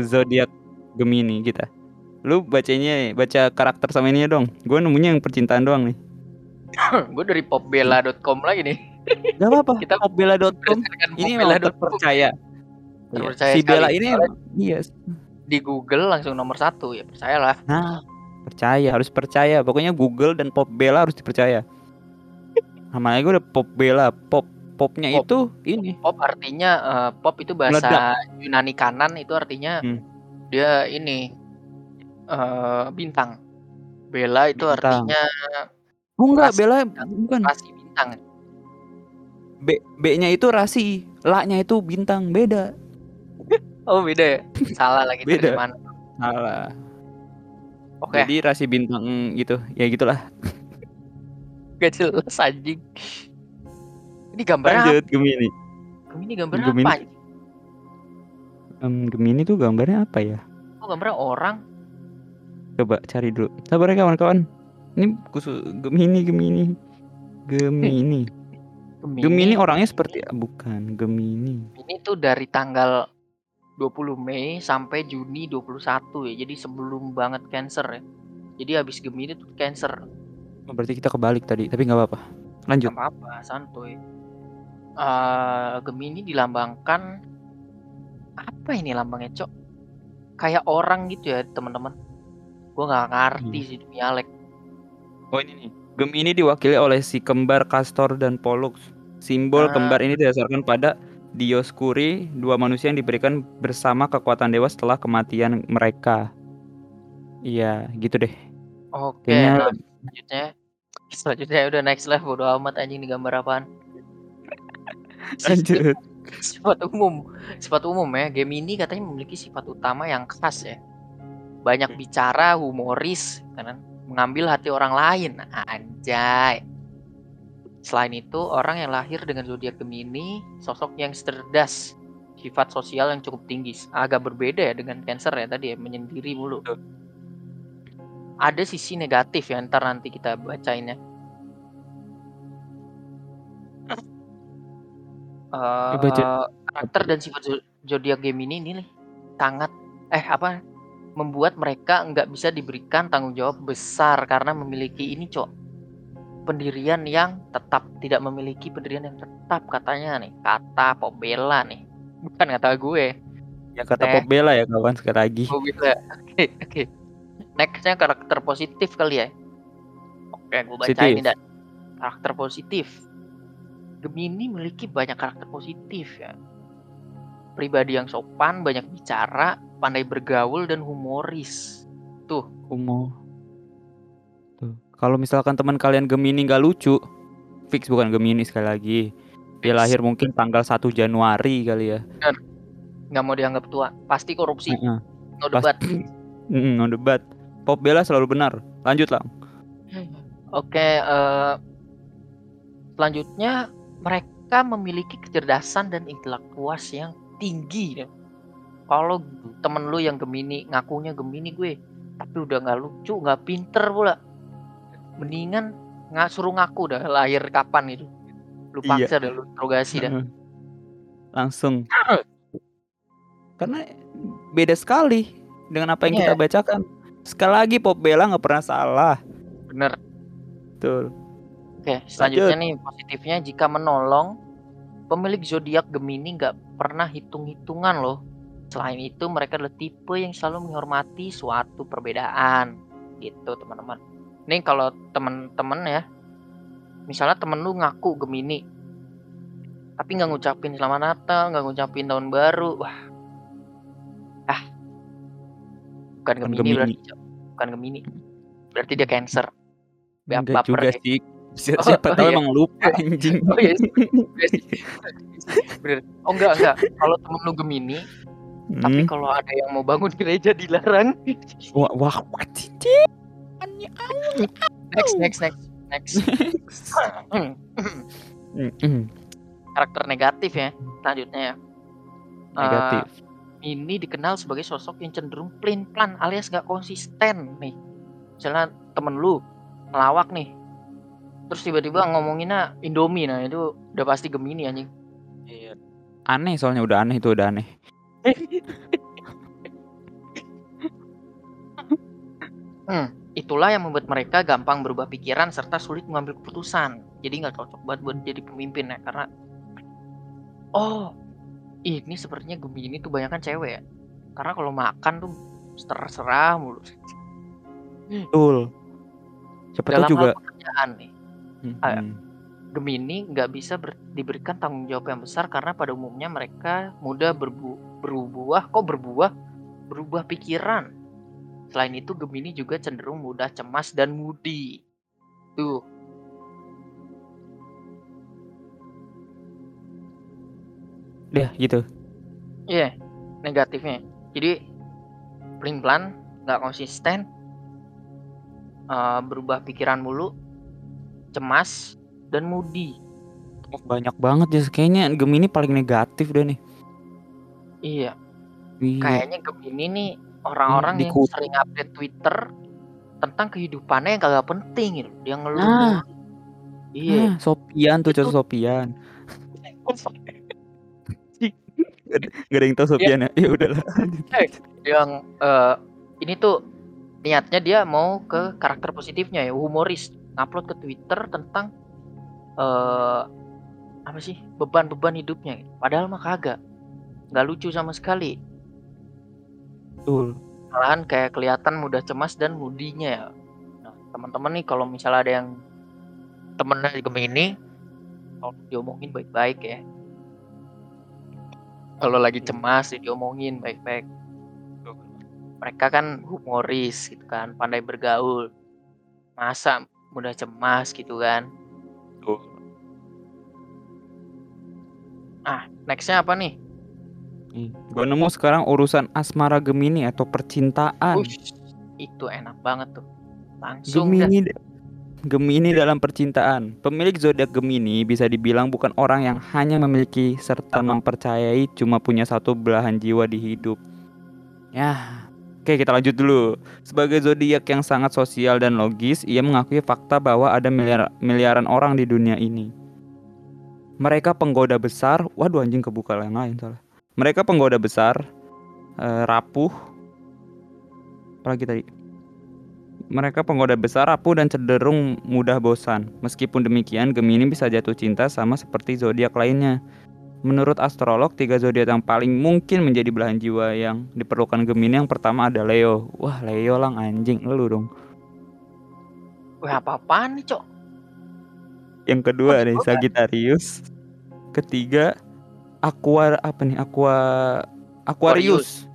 ke zodiak Gemini kita. Lu bacanya baca karakter sama ini dong. Gue nemunya yang percintaan doang nih. gue dari popbella.com lagi nih. Gak apa-apa. Kita popbella.com ini memang terpercaya. Iya, Terpercaya si Bella ini iya. di Google langsung nomor satu ya percayalah. Nah, percaya harus percaya. Pokoknya Google dan Pop Bella harus dipercaya. Namanya gue udah Pop Bella, pop popnya Pop. itu ini. Pop artinya eh, pop itu bahasa Yunani kanan itu artinya Hmm. dia ini eh bintang. Bella itu Bintang. artinya Oh enggak, bintang. bukan. rasi bintang. B B-nya itu rasi, La-nya itu bintang, beda. Oh beda ya? Salah lagi Beda. terjemahan. Salah. Oke, Jadi rasi bintang gitu. Ya gitulah. gak jelas anjing. Ini gambarnya Lanjut Gemini. apa? Ini gambarnya Gemini. apa? anjing? Em, Gemini tuh gambarnya apa ya? Oh gambarnya orang. Coba cari dulu. Sabar ya kawan-kawan. Ini khusus Gemini, Gemini. Gemini. Gemini. Gemini orangnya seperti bukan Gemini. Ini tuh dari tanggal 20 Mei sampai Juni 21 ya. Jadi sebelum banget Cancer ya. Jadi habis Gemini tuh Cancer. Oh, berarti kita kebalik tadi, tapi nggak apa-apa. Lanjut. Gak apa-apa, santuy. Eh Gemini dilambangkan apa ini lambangnya, Cok? Kayak orang gitu ya, teman-teman. Gua nggak ngerti Hmm. sih demi Alek. Oh ini nih. Gemini diwakili oleh si kembar Castor dan Pollux. Simbol Ah. kembar ini didasarkan pada Dioskuri, dua manusia yang diberikan bersama kekuatan dewa setelah kematian mereka. Iya, gitu deh. Oke, Kayaknya nah, selanjutnya selanjutnya udah next level bodo amat anjing di gambar apaan. lanjut. Sifat umum, sifat umum ya. Gemini katanya memiliki sifat utama yang khas ya. Banyak bicara, humoris, kan? mengambil hati orang lain. Anjay. Selain itu, orang yang lahir dengan zodiak Gemini, sosok yang cerdas, sifat sosial yang cukup tinggi. Agak berbeda ya dengan Cancer ya tadi ya, menyendiri mulu. Ada sisi negatif ya, ntar nanti kita bacainnya. Eh, baca. karakter dan sifat zo- zodiak Gemini ini nih sangat eh apa membuat mereka nggak bisa diberikan tanggung jawab besar karena memiliki ini cok. Pendirian yang tetap tidak memiliki pendirian yang tetap katanya nih. Kata Pobela nih. Bukan kata gue. Ya kata Eh. Pop Bella ya kawan sekali lagi. gue bisa oke oke. Nextnya karakter positif kali ya. Oke gue bacain Positif. ini dan. Karakter positif Gemini memiliki banyak karakter positif ya pribadi yang sopan banyak bicara pandai bergaul dan humoris tuh Kumo. Tuh. Kalau misalkan teman kalian Gemini nggak lucu, fix bukan Gemini sekali lagi. Dia lahir mungkin tanggal 1 Januari kali ya. nggak mau dianggap tua pasti korupsi Heeh. no debat no debat. Pop Bella selalu benar. Lanjut lah. Oke, eh, selanjutnya mereka memiliki kecerdasan dan intelektual yang tinggi. ya. Kalau temen lu yang Gemini ngakunya Gemini gue, tapi udah nggak lucu, nggak pinter pula, mendingan nggak suruh ngaku dah lahir kapan itu. Lu Iya. paksa dah, lu interogasi dah. Langsung. Karena beda sekali dengan apa yang Iya. kita bacakan. Sekali lagi Pop Bella nggak pernah salah. Bener. Betul. Oke, selanjutnya nih positifnya jika menolong pemilik zodiak Gemini nggak pernah hitung-hitungan loh. Selain itu mereka adalah tipe yang selalu menghormati suatu perbedaan gitu teman-teman. Nih kalau teman-teman ya, misalnya temen lu ngaku Gemini, tapi nggak ngucapin selamat Natal, nggak ngucapin tahun baru, wah, ah, bukan Gemini, Gemini. berarti, bukan Gemini, berarti dia Cancer. Enggak juga deh. sih. Oh, Siapa oh tahu iya. emang lupa anjing. Oh iya sih. Iya sih. Bener. Oh enggak enggak. Kalau temen lu Gemini, tapi Hmm. kalau ada yang mau bangun gereja dilarang. Wah, wah, cici. Next next next next. Hmm. Mm-mm. Karakter negatif ya. Selanjutnya ya. Negatif. Eh, ini dikenal sebagai sosok yang cenderung plain plan alias nggak konsisten nih. Misalnya temen lu ngelawak nih terus tiba-tiba ngomonginnya Indomie. Nah itu udah pasti Gemini anjing. Iya. Aneh soalnya udah aneh itu udah aneh. Hmm, itulah yang membuat mereka gampang berubah pikiran serta sulit mengambil keputusan. Jadi nggak cocok buat buat jadi pemimpin ya karena oh ini sepertinya Gemini tuh banyak kan cewek ya. Karena kalau makan tuh terserah mulu. Betul. Siapa juga pekerjaan nih. Gemini nggak bisa ber- diberikan tanggung jawab yang besar karena pada umumnya mereka mudah berbu berubah kok berbuah berubah pikiran. Selain itu Gemini juga cenderung mudah cemas dan moody. Tuh, Deh gitu. iya negatifnya. Jadi pelin-pelan, nggak konsisten, eh, berubah pikiran mulu, cemas dan moody. Oh, banyak banget ya kayaknya Gemini paling negatif deh nih. Iya, Iya. kayaknya Gemini nih orang-orang yang dikutuk. sering update Twitter tentang kehidupannya yang kagak penting gitu. Dia ngeluh. Nah. Iya. Nah, Sopian tuh contoh Sopian. Gak ada yang tahu Sopian ya? Ya udahlah. yang eh, ini tuh niatnya dia mau ke karakter positifnya ya humoris ngupload ke Twitter tentang eh apa sih beban-beban hidupnya. Padahal mah kagak. Nggak lucu sama sekali. Betul. malahan kayak kelihatan mudah cemas dan mudinya ya. Nah teman-teman nih kalau misalnya ada yang temennya di Gemini kalau diomongin baik-baik ya. Kalau lagi cemas ya diomongin baik-baik. Mereka kan humoris gitu kan pandai bergaul. Masa mudah cemas gitu kan Betul. ah nextnya apa nih Gue nemu sekarang urusan asmara Gemini atau percintaan. Ush, itu enak banget tuh langsung dah. Gemini Gemini dalam percintaan. Pemilik zodiak Gemini bisa dibilang bukan orang yang hanya memiliki serta mempercayai cuma punya satu belahan jiwa di hidup. Ya, oke kita lanjut dulu. Sebagai zodiak yang sangat sosial dan logis, ia mengakui fakta bahwa ada miliar, miliaran orang di dunia ini. Mereka penggoda besar. Waduh anjing kebuka yang lain salah. Mereka penggoda besar, eh, rapuh. Apalagi tadi? Mereka penggoda besar, rapuh dan cenderung mudah bosan. Meskipun demikian, Gemini bisa jatuh cinta sama seperti zodiak lainnya. Menurut astrolog, tiga zodiak yang paling mungkin menjadi belahan jiwa yang diperlukan Gemini yang pertama ada Leo. Wah, Leo lang anjing, lu dong. Wah apa-apaan nih cok Yang kedua Oh, nih. Sagittarius. Ketiga Aqua apa nih? Aqua Aquarius.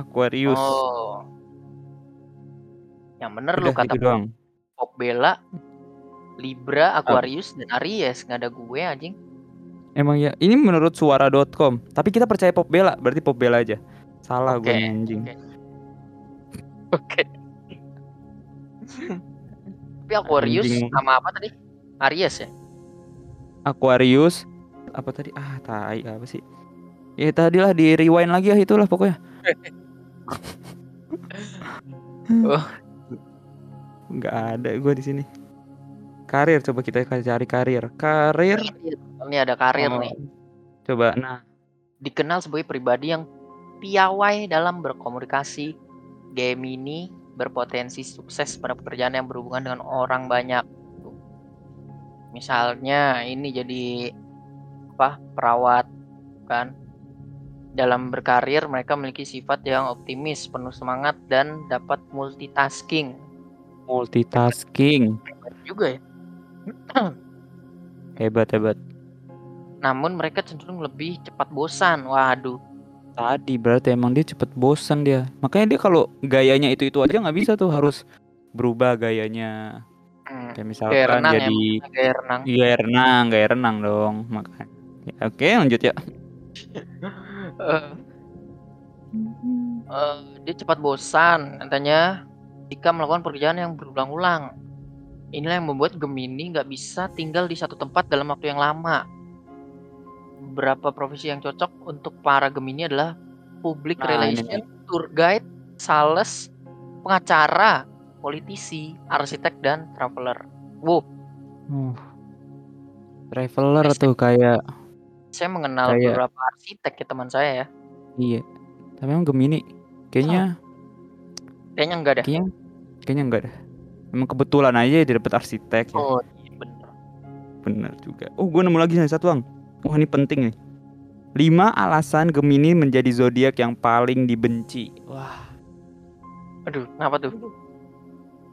Aquarius. Oh. Yang bener lu Udah kata gitu. Pop Bella, Libra, Aquarius, dan Aries. Nggak ada gue anjing. Emang ya, ini menurut suara.com. Tapi kita percaya Pop Bella, berarti Pop Bella aja. Salah gue Oke, nih, anjing. oke. Oke. Tapi Aquarius Anjing. sama apa tadi? Aries ya? Aquarius apa tadi? Ah, tai apa sih? Ya tadi lah di rewind lagi ya itulah pokoknya. Oh. Nggak ada gue di sini. Karir coba kita cari karir. Karir. Ini ada karir oh, nih. Coba nah Dikenal sebagai pribadi yang piawai dalam berkomunikasi. Gemini berpotensi sukses pada pekerjaan yang berhubungan dengan orang banyak. Misalnya ini jadi apa? Perawat kan. Dalam berkarir mereka memiliki sifat yang optimis, penuh semangat dan dapat multitasking. multitasking. Juga ya. Hebat hebat. Namun mereka cenderung lebih cepat bosan. Waduh. Tadi berarti emang dia cepet bosan dia. Makanya dia kalau gayanya itu itu aja nggak bisa tuh harus berubah gayanya. Hmm. Kayak misalkan renang ya, jadi kayak renang. Iya renang, gaya renang dong makanya. Ya, Oke lanjut ya. Eh, eh, dia cepat bosan katanya jika melakukan pekerjaan yang berulang-ulang. Inilah yang membuat Gemini nggak bisa tinggal di satu tempat dalam waktu yang lama. Beberapa profesi yang cocok untuk para Gemini adalah public Nah, ini relation, tour guide, sales, pengacara, politisi, arsitek dan traveler. Wow, Uh, traveler tuh kayak saya mengenal Kayak- beberapa arsitek ya teman saya ya. iya. Tapi emang Gemini kayaknya Kayaknya enggak dah. kayaknya Kayaknya enggak dah. Emang kebetulan aja dia dapat arsitek ya. Oh, iya bener. Bener juga. Oh, gue nemu lagi satu, Bang. Wah, ini penting nih. 5 alasan Gemini menjadi zodiak yang paling dibenci. Wah, Aduh, kenapa tuh?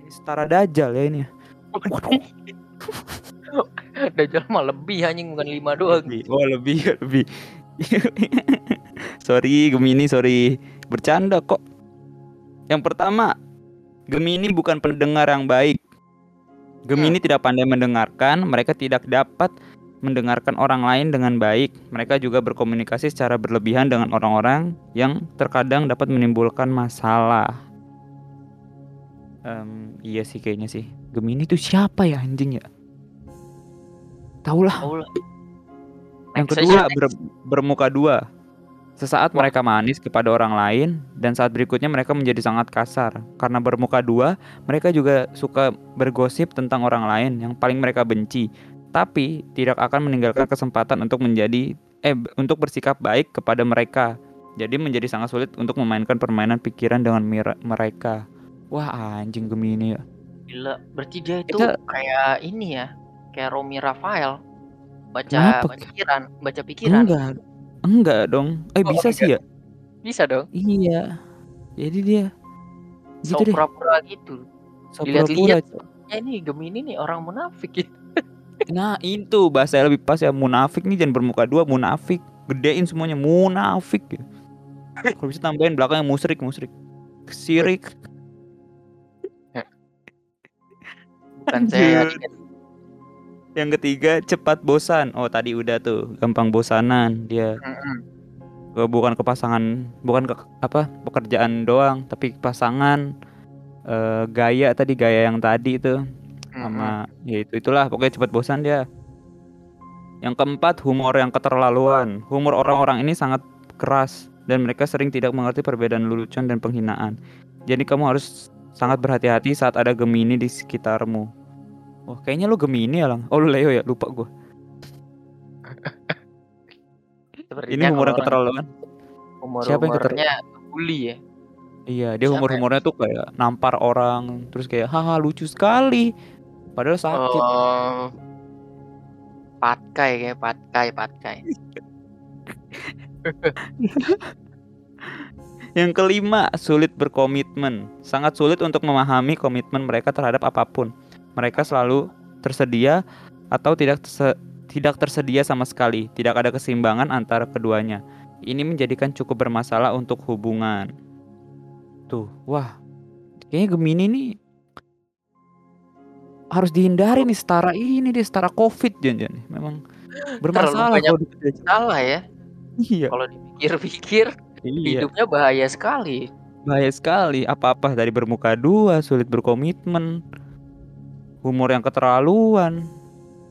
ini setara dajal ya ini. ya. Dajjal mah lebih anjing bukan lima doang. Lebih. Oh, lebih, lebih. sorry, Gemini, sorry. Bercanda kok. Yang pertama, Gemini bukan pendengar yang baik. Gemini tidak pandai mendengarkan, mereka tidak dapat mendengarkan orang lain dengan baik. Mereka juga berkomunikasi secara berlebihan dengan orang-orang yang terkadang dapat menimbulkan masalah. Em, iya sih kayaknya sih. Gemini itu siapa ya anjing ya? Tahu lah. Tahu lah. Yang kedua ber- bermuka dua. Sesaat mereka manis kepada orang lain dan saat berikutnya mereka menjadi sangat kasar. Karena bermuka dua, mereka juga suka bergosip tentang orang lain yang paling mereka benci. Tapi tidak akan meninggalkan kesempatan untuk menjadi eh untuk bersikap baik kepada mereka. Jadi menjadi sangat sulit untuk memainkan permainan pikiran dengan mereka. Wah, anjing Gemini ya. Gila, berarti dia itu Kita- kayak ini ya, kayak Romi Rafael. Baca Kenapa? pikiran, baca pikiran. Enggak. Enggak dong. Eh Oh, bisa sih ya? Bisa dong. Iya. Jadi dia So gitu deh. pura-pura gitu. So Dilihat-lihat. Ya ini Gemini nih orang munafik gitu. Nah itu bahasa yang lebih pas ya munafik nih jangan bermuka dua munafik gedein semuanya munafik ya. Kalau bisa tambahin belakangnya musrik musrik sirik Bukan saya Anjir. Yang ketiga cepat bosan. Oh tadi udah tuh gampang bosanan dia. Mm-mm. Eh, bukan ke pasangan bukan ke apa pekerjaan doang tapi pasangan. Eh, gaya tadi gaya yang tadi itu sama ya itu itulah pokoknya cepat bosan dia. Yang keempat humor yang keterlaluan. Humor orang-orang ini sangat keras dan mereka sering tidak mengerti perbedaan lelucon dan penghinaan. Jadi kamu harus sangat berhati-hati saat ada Gemini di sekitarmu Wah kayaknya lu Gemini ya lang Oh lu Leo ya lupa gua Ini humor yang kalau keterlaluan humor siapa yang keter- humornya bully ya. Iya dia Siapa ya? humor-humornya tuh kayak nampar orang Terus kayak haha lucu sekali Padahal sakit Oh. Patkai kayak patkai patkai. Yang kelima, sulit berkomitmen. Sangat sulit untuk memahami komitmen mereka terhadap apa pun. Mereka selalu tersedia atau tidak terse- tidak tersedia sama sekali. Tidak ada keseimbangan antara keduanya. Ini menjadikan cukup bermasalah untuk hubungan. Tuh, wah. Kayaknya Gemini nih harus dihindari nih setara ini dia setara Covid jangan Memang bermasalah banyak kalau ya. Iya, Kalau dipikir-pikir iya. hidupnya bahaya sekali. Bahaya sekali. Apa-apa dari bermuka dua, sulit berkomitmen, humor yang keterlaluan,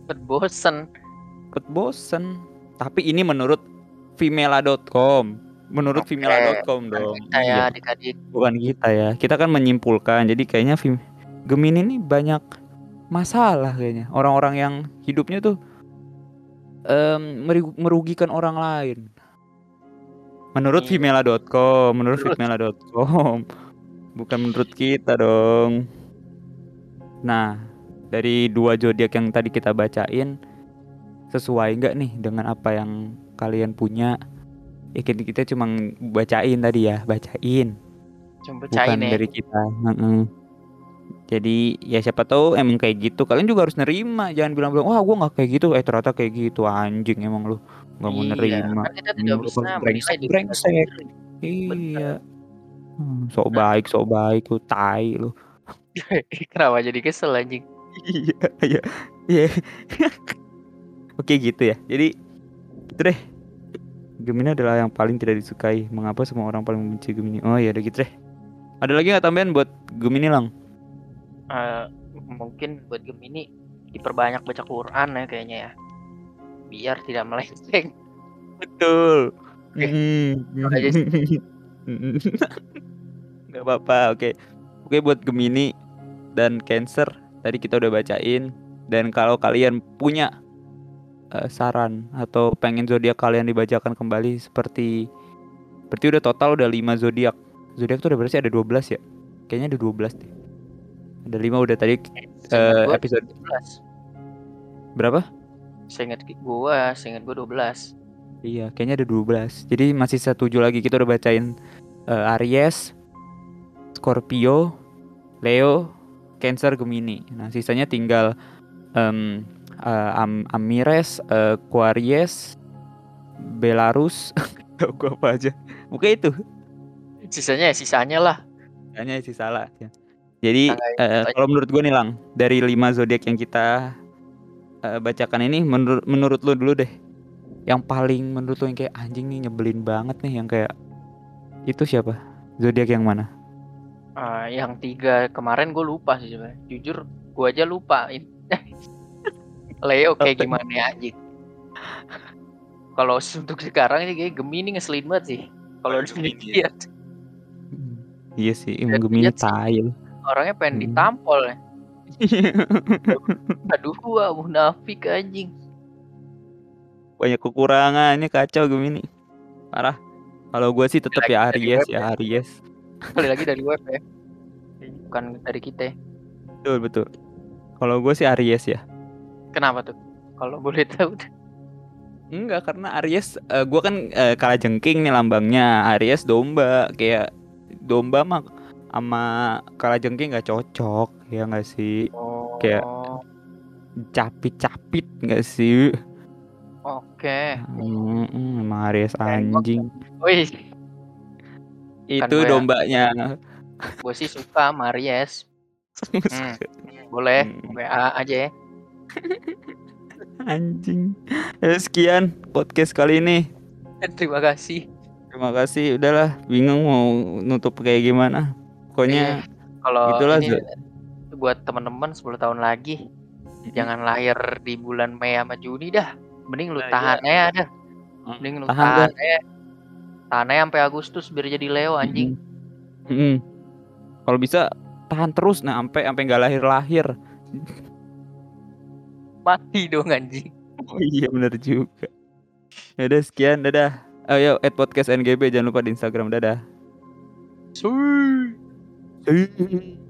Cepet bosen. cepet bosen. Tapi ini menurut femela.com. Menurut femela.com Bukan dong. kita ya Iya, adik-adik. bukan kita ya. Kita kan menyimpulkan. Jadi kayaknya Fem- Gemini ini banyak masalah kayaknya. Orang-orang yang hidupnya tuh em, meri- merugikan orang lain. Menurut Iya. femela.com, menurut Menurut- femela.com. Bukan menurut kita dong. Nah, dari dua zodiak yang tadi kita bacain sesuai nggak nih dengan apa yang kalian punya? Ya kita, kita cuma bacain tadi ya, bacain Cuma bukan bacain ya. dari kita. Heeh. Jadi ya siapa tahu emang kayak gitu. Kalian juga harus nerima. Jangan bilang-bilang wah gua nggak kayak gitu. Eh ternyata kayak gitu anjing emang lu nggak mau Iya, nerima. kan kita tidak Hmm, bisa brengsek, brengsek. Iya. Hmm, sok baik, sok baik lu tai lu. Kenapa jadi kesel anjing? Iya, iya. Iya. Oke gitu ya. Jadi itu deh. Gemini adalah yang paling tidak disukai. Mengapa semua orang paling membenci Gemini? Oh iya udah gitu deh. Ada lagi nggak tambahan buat Gemini lang? Eh, mungkin buat Gemini diperbanyak baca Quran ya kayaknya ya. Biar tidak melenceng. Betul. Oke. Hmm. aja Gak apa-apa. Oke. Oke buat Gemini dan Cancer tadi kita udah bacain. Dan kalau kalian punya eh, saran atau pengen zodiak kalian dibacakan kembali seperti berarti udah total udah 5 zodiak. Zodiak tuh udah berarti ada 12 ya? Kayaknya ada 12 deh. Ada lima udah tadi gua episode 12. berapa? Seingat gua, seingat gua 12. Iya, kayaknya ada 12. Jadi masih setuju lagi kita udah bacain eh, Aries, Scorpio, Leo, Cancer, Gemini. Nah, sisanya tinggal em, eh, Am- Amires, eh, Aquarius, Belarus. Tahu gua apa aja. Bukan itu. Sisanya ya sisanya lah. Hanya sih salah. ya. Jadi eh, tanggal- kalau menurut gue nih Lang, dari lima zodiak yang kita eh, bacakan ini, menurut menurut lu dulu deh, yang paling menurut lu yang kayak anjing nih nyebelin banget nih, yang kayak itu siapa? Zodiak yang mana? Ah, yang tiga kemarin gue lupa sih sebenarnya. Jujur, gue aja lupa. Leo kayak gimana ya anjing? Kalau untuk sekarang ini kayak Gemini ngeselin banget sih. Kalau Oh, Gemini dilihat Iya sih, Dan emang Gemini tail. orangnya pengen Hmm. ditampol ya. Aduh gua munafik anjing. Banyak kekurangannya kacau Gemini. Parah. Kalau gue sih tetap ya Lagi dari Aries ya Aries. Kali lagi dari web ya. Bukan dari kita. Betul betul. Kalau gue sih Aries ya. Kenapa tuh? Kalau boleh tahu. Enggak karena Aries eh, gua kan eh, kalah jengking nih lambangnya Aries domba kayak domba mah sama kalah jengking nggak cocok ya nggak sih Oh. Kayak- capit-capit nggak sih Oke. Hmm, emang Aries anjing Wih, itu gua ya. dombanya gue sih suka Maries. Hmm. Boleh, Hmm. WA aja ya. anjing ya, sekian podcast kali ini Terima kasih. terima kasih udahlah bingung mau nutup kayak gimana pokoknya Kalau Itulah, ini buat teman-teman 10 tahun lagi jangan lahir di bulan Mei sama Juni dah. Mending lu Nah, tahan aja dah. Hmm, Mending lu tahan tahan aja. Tahan aja sampai Agustus biar jadi Leo anjing. Mm-mm. Kalau bisa tahan terus nah sampai sampai nggak lahir-lahir. Mati dong anjing. Oh iya benar juga. Ya udah sekian dadah. Ayo at podcast NGB jangan lupa di Instagram dadah. Suy. Hey.